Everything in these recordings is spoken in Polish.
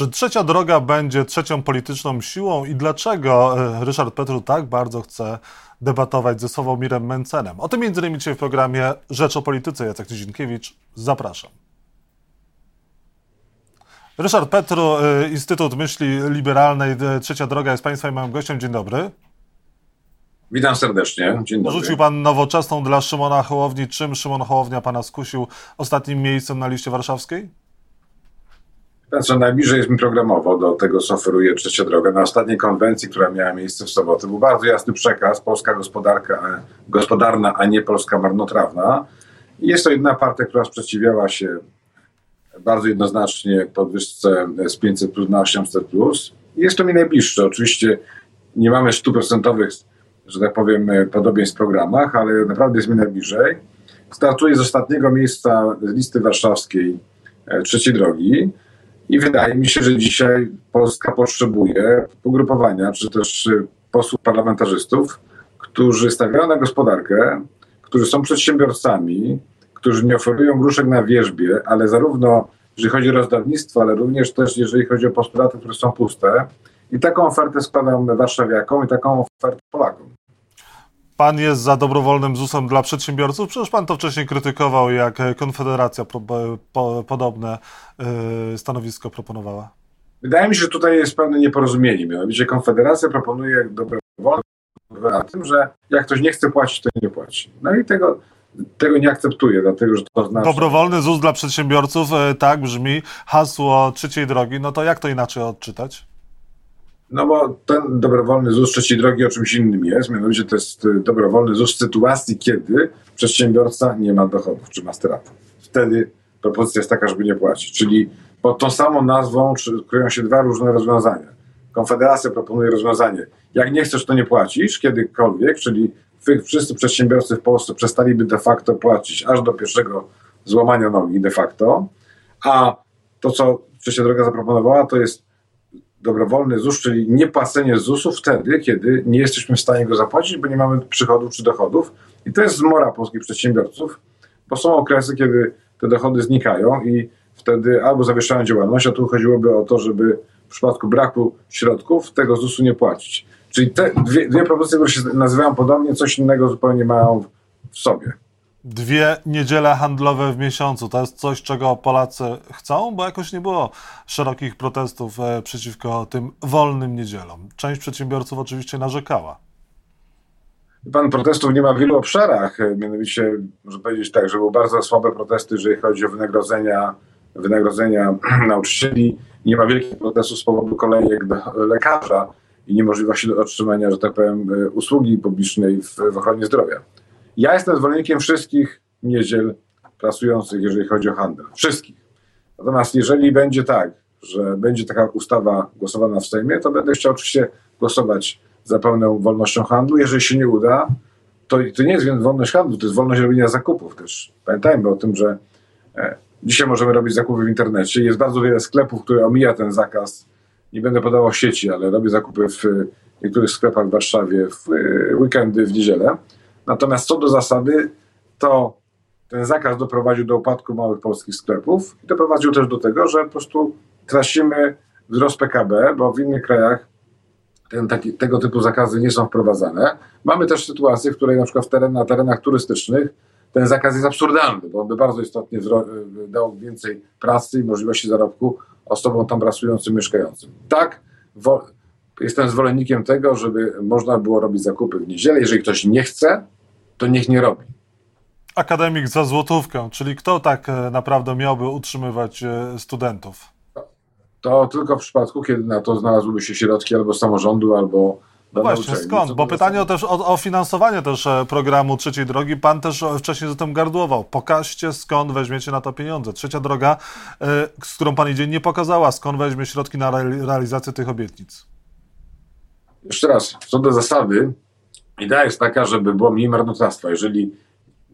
Czy trzecia droga będzie trzecią polityczną siłą i dlaczego e, Ryszard Petru tak bardzo chce debatować ze Sławomirem Mencenem? O tym między innymi dzisiaj w programie Rzecz o Polityce. Jacek Dzienkiewicz, zapraszam. Ryszard Petru, e, Instytut Myśli Liberalnej, e, Trzecia Droga jest Państwa i moim gościem. Dzień dobry. Witam serdecznie. Dzień dobry. Rzucił Pan nowoczesną dla Szymona Hołowni. Czym Szymon Hołownia Pana skusił ostatnim miejscem na liście warszawskiej? Co najbliżej jest mi programowo do tego, co oferuje Trzecia Droga. Na ostatniej konwencji, która miała miejsce w sobotę, był bardzo jasny przekaz, polska gospodarka, gospodarna, a nie polska marnotrawna. I jest to jedna partia, która sprzeciwiała się bardzo jednoznacznie podwyżce z 500 plus na 800 plus. Jest to mi najbliższe. Oczywiście nie mamy stuprocentowych, że tak powiem, podobieństw w programach, ale naprawdę jest mi najbliżej. Startuję z ostatniego miejsca z listy warszawskiej e, trzeciej drogi. I wydaje mi się, że dzisiaj Polska potrzebuje ugrupowania, czy też y, posłów parlamentarzystów, którzy stawiają na gospodarkę, którzy są przedsiębiorcami, którzy nie oferują gruszek na wierzbie, ale zarówno jeżeli chodzi o rozdawnictwo, ale również też jeżeli chodzi o postulaty, które są puste. I taką ofertę składam warszawiakom i taką ofertę Polakom. Pan jest za dobrowolnym ZUS-em dla przedsiębiorców? Przecież pan to wcześniej krytykował, jak Konfederacja po, po, podobne y, stanowisko proponowała. Wydaje mi się, że tutaj jest pewne nieporozumienie. Mianowicie Konfederacja proponuje dobrowolne na tym, że jak ktoś nie chce płacić, to nie płaci. No i tego, tego nie akceptuję, dlatego że to znaczy... Dobrowolny ZUS dla przedsiębiorców, y, tak brzmi hasło trzeciej drogi, no to jak to inaczej odczytać? No bo ten dobrowolny ZUS trzeciej drogi o czymś innym jest, mianowicie to jest y, dobrowolny ZUS w sytuacji, kiedy przedsiębiorca nie ma dochodów, czy ma stratę. Wtedy propozycja jest taka, żeby nie płacić. Czyli pod tą samą nazwą kryją się dwa różne rozwiązania. Konfederacja proponuje rozwiązanie, jak nie chcesz, to nie płacisz kiedykolwiek, czyli wszyscy przedsiębiorcy w Polsce przestaliby de facto płacić aż do pierwszego złamania nogi de facto, a to, co trzecia droga zaproponowała, to jest dobrowolny ZUS, czyli niepłacenie ZUS-u wtedy, kiedy nie jesteśmy w stanie go zapłacić, bo nie mamy przychodów czy dochodów. I to jest zmora polskich przedsiębiorców, bo są okresy, kiedy te dochody znikają i wtedy albo zawieszają działalność, a tu chodziłoby o to, żeby w przypadku braku środków tego ZUS-u nie płacić. Czyli te dwie, dwie propozycje, które się nazywają podobnie, coś innego zupełnie mają w sobie. Dwie niedziele handlowe w miesiącu to jest coś, czego Polacy chcą, bo jakoś nie było szerokich protestów e, przeciwko tym wolnym niedzielom. Część przedsiębiorców oczywiście narzekała. Pan protestów nie ma w wielu obszarach. E, mianowicie, może powiedzieć tak, że były bardzo słabe protesty, jeżeli chodzi o wynagrodzenia, wynagrodzenia nauczycieli. Nie ma wielkich protestów z powodu kolejek do lekarza i niemożliwości otrzymania, że tak powiem, e, usługi publicznej w, w ochronie zdrowia. Ja jestem zwolennikiem wszystkich niedziel pracujących, jeżeli chodzi o handel. Wszystkich. Natomiast jeżeli będzie tak, że będzie taka ustawa głosowana w Sejmie, to będę chciał oczywiście głosować za pełną wolnością handlu. Jeżeli się nie uda, to, to nie jest wolność handlu, to jest wolność robienia zakupów też. Pamiętajmy o tym, że e, dzisiaj możemy robić zakupy w internecie. Jest bardzo wiele sklepów, które omija ten zakaz. Nie będę podawał sieci, ale robię zakupy w niektórych sklepach w Warszawie w e, weekendy, w niedzielę. Natomiast co do zasady, to ten zakaz doprowadził do upadku małych polskich sklepów i doprowadził też do tego, że po prostu tracimy wzrost PKB, bo w innych krajach ten, taki, tego typu zakazy nie są wprowadzane. Mamy też sytuację, w której na przykład teren, na terenach turystycznych ten zakaz jest absurdalny, bo on by bardzo istotnie dał więcej pracy i możliwości zarobku osobom tam pracującym, mieszkającym. Tak, jestem zwolennikiem tego, żeby można było robić zakupy w niedzielę. Jeżeli ktoś nie chce, to niech nie robi. Akademik za złotówkę, czyli kto tak e, naprawdę miałby utrzymywać e, studentów? To tylko w przypadku, kiedy na to znalazłyby się środki albo samorządu, albo no właśnie, skąd? Bo pytanie o, też, o, o, finansowanie też e, programu Trzeciej Drogi, pan też wcześniej za tym gardłował. Pokażcie, skąd weźmiecie na to pieniądze. Trzecia Droga, z którą pan idzie, nie pokazała, skąd weźmie środki na realizację tych obietnic. Jeszcze raz, co do zasady, idea jest taka, żeby było mniej marnotrawstwa. Jeżeli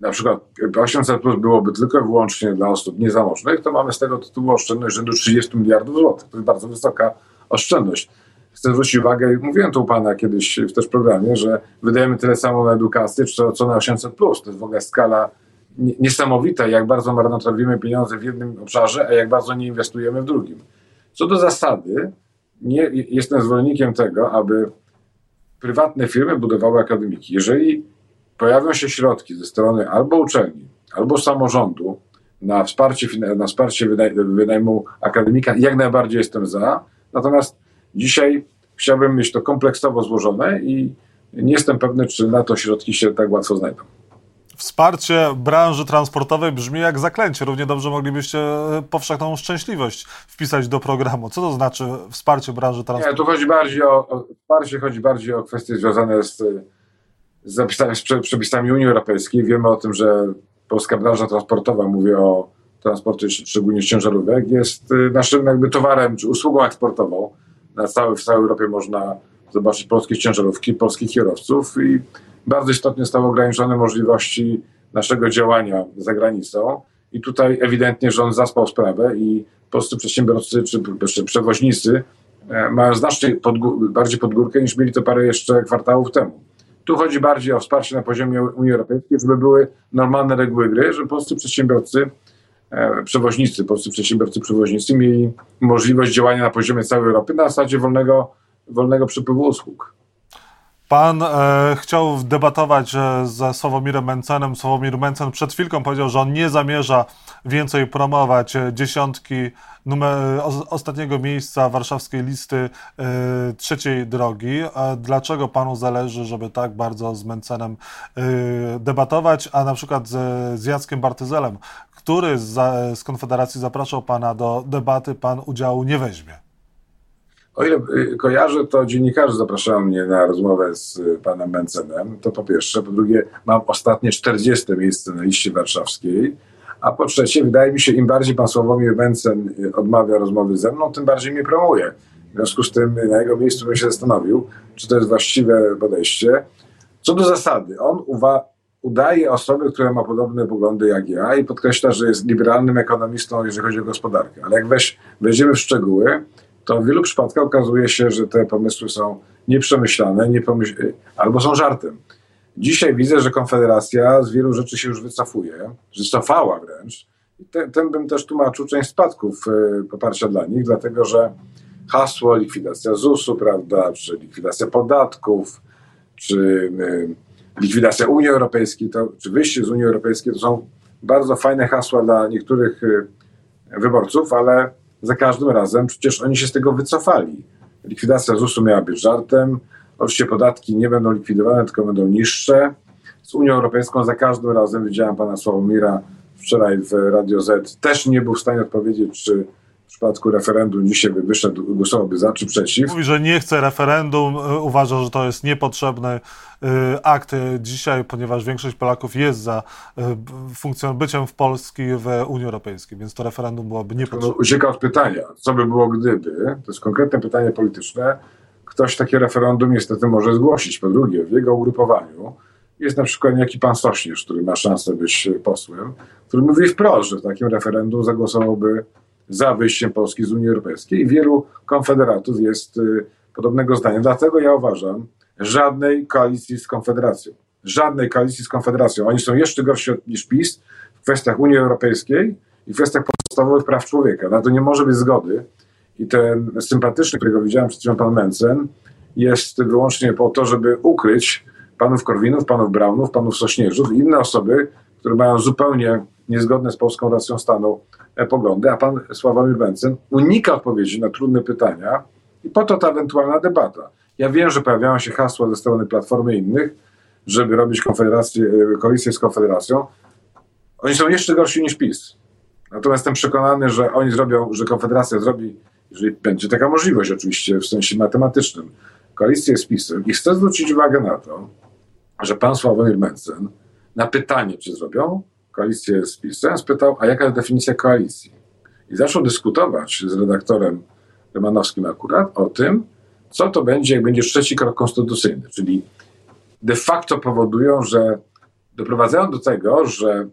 na przykład 800 plus byłoby tylko i wyłącznie dla osób niezamożnych, to mamy z tego tytułu oszczędność rzędu 30 miliardów złotych. To jest bardzo wysoka oszczędność. Chcę zwrócić uwagę, mówiłem to u Pana kiedyś w też programie, że wydajemy tyle samo na edukację, co, co na 800 plus. To jest w ogóle skala niesamowita, jak bardzo marnotrawimy pieniądze w jednym obszarze, a jak bardzo nie inwestujemy w drugim. Co do zasady, nie jestem zwolennikiem tego, aby prywatne firmy budowały akademiki. Jeżeli pojawią się środki ze strony albo uczelni, albo samorządu na wsparcie, na wsparcie wynajmu akademika, jak najbardziej jestem za. Natomiast dzisiaj chciałbym mieć to kompleksowo złożone i nie jestem pewny, czy na to środki się tak łatwo znajdą. Wsparcie branży transportowej brzmi jak zaklęcie. Równie dobrze moglibyście e, powszechną szczęśliwość wpisać do programu. Co to znaczy wsparcie branży transportowej? Nie, tu chodzi bardziej o, o wsparcie, chodzi bardziej o kwestie związane z, z zapisami, z przepisami Unii Europejskiej. Wiemy o tym, że polska branża transportowa, mówię o transporcie szczególnie ciężarówek, jest y, naszym jakby towarem czy usługą eksportową. Na całej, w całej Europie można zobaczyć polskie ciężarówki, polskich kierowców i bardzo istotnie zostały ograniczone możliwości naszego działania za granicą. I tutaj ewidentnie rząd zaspał sprawę i polscy przedsiębiorcy czy, czy przewoźnicy e, mają znacznie pod, bardziej pod górkę niż mieli to parę jeszcze kwartałów temu. Tu chodzi bardziej o wsparcie na poziomie Unii Europejskiej, żeby były normalne reguły gry, żeby polscy przedsiębiorcy, e, przewoźnicy, polscy przedsiębiorcy przewoźnicy mieli możliwość działania na poziomie całej Europy na zasadzie wolnego, wolnego przepływu usług. Pan e, chciał debatować ze Sławomirem Mencenem. Sławomir Mencen przed chwilką powiedział, że on nie zamierza więcej promować e, dziesiątki numer, e, o, ostatniego miejsca warszawskiej listy e, trzeciej drogi. Dlaczego panu zależy, żeby tak bardzo z Mencenem e, debatować, a na przykład z, z Jackiem Bartyzelem, który z, z Konfederacji zapraszał pana do debaty, pan udziału nie weźmie? O ile y, kojarzę, to dziennikarze zapraszają mnie na rozmowę z y, panem Mencenem. To po pierwsze. Po drugie, mam ostatnie 40 miejsce na liście warszawskiej. A po trzecie, wydaje mi się, im bardziej pan Sławomir Mencen y, odmawia rozmowy ze mną, tym bardziej mnie promuje. W związku z tym na jego miejscu bym się zastanowił, czy to jest właściwe podejście. Co do zasady, on udaje osobę, która ma podobne poglądy jak ja i podkreśla, że jest liberalnym ekonomistą, jeżeli chodzi o gospodarkę. Ale jak weź, wejdziemy w szczegóły, to w wielu przypadkach okazuje się, że te pomysły są nieprzemyślane albo są żartem. Dzisiaj widzę, że Konfederacja z wielu rzeczy się już wycofuje, że cofała wręcz. Tym bym też tłumaczył część spadków y, poparcia dla nich, dlatego że hasło likwidacja ZUS-u, prawda, czy likwidacja podatków, czy y, likwidacja Unii Europejskiej, to, czy wyjście z Unii Europejskiej to są bardzo fajne hasła dla niektórych y, wyborców, ale za każdym razem przecież oni się z tego wycofali. Likwidacja ZUS-u miała być żartem. Oczywiście podatki nie będą likwidowane, tylko będą niższe. Z Unią Europejską za każdym razem widziałem pana Sławomira wczoraj w Radio Z. Też nie był w stanie odpowiedzieć, czy w przypadku referendum dzisiaj by wyszedł, głosowałby za czy przeciw. Mówi, że nie chce referendum, y, uważa, że to jest niepotrzebny y, akt dzisiaj, ponieważ większość Polaków jest za y, byciem w Polski w Unii Europejskiej, więc to referendum byłoby niepotrzebne. No, ucieka od pytania, co by było gdyby, to jest konkretne pytanie polityczne, ktoś takie referendum niestety może zgłosić. Po drugie, w jego ugrupowaniu jest na przykład niejaki pan Sośnierz, który ma szansę być posłem, który mówi wprost, że w takim referendum zagłosowałby za wyjściem Polski z Unii Europejskiej i wielu konfederatów jest y, podobnego zdania. Dlatego ja uważam, żadnej koalicji z Konfederacją. Żadnej koalicji z Konfederacją. Oni są jeszcze gorsi niż PiS w kwestiach Unii Europejskiej i w kwestiach podstawowych praw człowieka. Na to nie może być zgody. I ten sympatyczny, którego widziałem przed chwilą, pan Mencen, jest wyłącznie po to, żeby ukryć panów Korwinów, panów Braunów, panów Sośnierzów i inne osoby, które mają zupełnie niezgodne z polską racją stanu poglądy, a pan Sławomir Bęcen unika odpowiedzi na trudne pytania i po to ta ewentualna debata. Ja wiem, że pojawiają się hasła ze strony Platformy i innych, żeby robić konfederację, e, koalicję z Konfederacją. Oni są jeszcze gorsi niż PiS. Natomiast jestem przekonany, że oni zrobią, że Konfederacja zrobi, jeżeli będzie taka możliwość oczywiście w sensie matematycznym, koalicję z PiSem i chcę zwrócić uwagę na to, że pan Sławomir Mencen na pytanie, czy zrobią, koalicję z PiSem, spytał, a jaka jest definicja koalicji? I zaczął dyskutować z redaktorem Romanowskim akurat o tym, co to będzie, jak będzie trzeci krok konstytucyjny, czyli de facto powodują, że doprowadzają do tego, że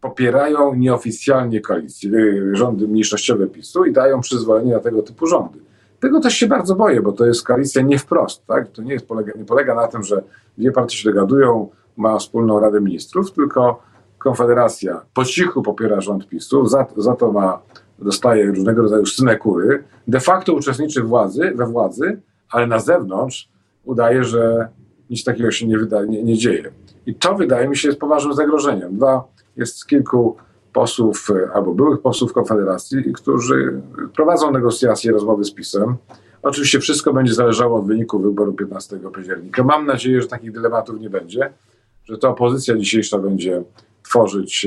popierają nieoficjalnie koalicję, rządy mniejszościowe PiSu i dają przyzwolenie na tego typu rządy. Tego też się bardzo boję, bo to jest koalicja nie wprost. Tak? To nie, jest, polega, nie polega na tym, że dwie partie się dogadują, ma wspólną Radę Ministrów, tylko Konfederacja po cichu popiera rząd PiSu, za, za to ma dostaje różnego rodzaju synekury, de facto uczestniczy władzy, we władzy, ale na zewnątrz udaje, że nic takiego się nie, wyda, nie, nie dzieje. I to wydaje mi się jest poważnym zagrożeniem. Dwa, jest kilku posłów albo byłych posłów Konfederacji, którzy prowadzą negocjacje, rozmowy z PiSem. Oczywiście wszystko będzie zależało od wyniku wyboru 15 października. Mam nadzieję, że takich dylematów nie będzie, że to opozycja dzisiejsza będzie tworzyć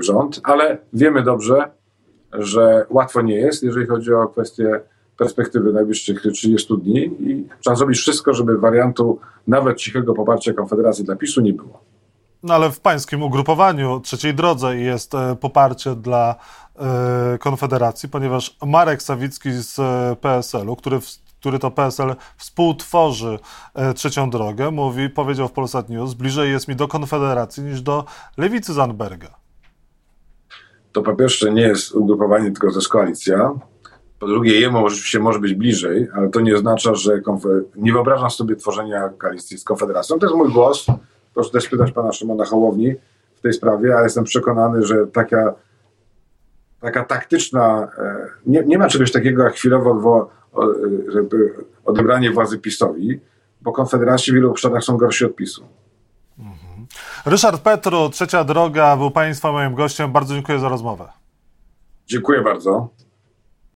rząd, ale wiemy dobrze, że łatwo nie jest, jeżeli chodzi o kwestie perspektywy najbliższych 30 dni i trzeba zrobić wszystko, żeby wariantu nawet cichego poparcia Konfederacji dla PiSu nie było. No ale w pańskim ugrupowaniu trzeciej drodze jest e, poparcie dla e, Konfederacji, ponieważ Marek Sawicki z e, PSL-u, który, który to PSL współtworzy trzecią drogę, mówi, powiedział w Polsat News, bliżej jest mi do Konfederacji niż do lewicy Zandberga. To po pierwsze nie jest ugrupowanie, tylko to jest koalicja. Po drugie, jemu oczywiście może być bliżej, ale to nie oznacza, że nie wyobrażam sobie tworzenia koalicji z Konfederacją. To jest mój głos. Proszę też spytać pana Szymona Hołowni w tej sprawie, ale jestem przekonany, że taka, taka taktyczna, e, nie, nie ma czegoś takiego jak chwilowo żeby odebranie władzy PiSowi, bo Konfederacji w wielu obszarach są gorsi od PiSu. Mhm. Ryszard Petru, Trzecia Droga, był Państwa moim gościem. Bardzo dziękuję za rozmowę. Dziękuję bardzo.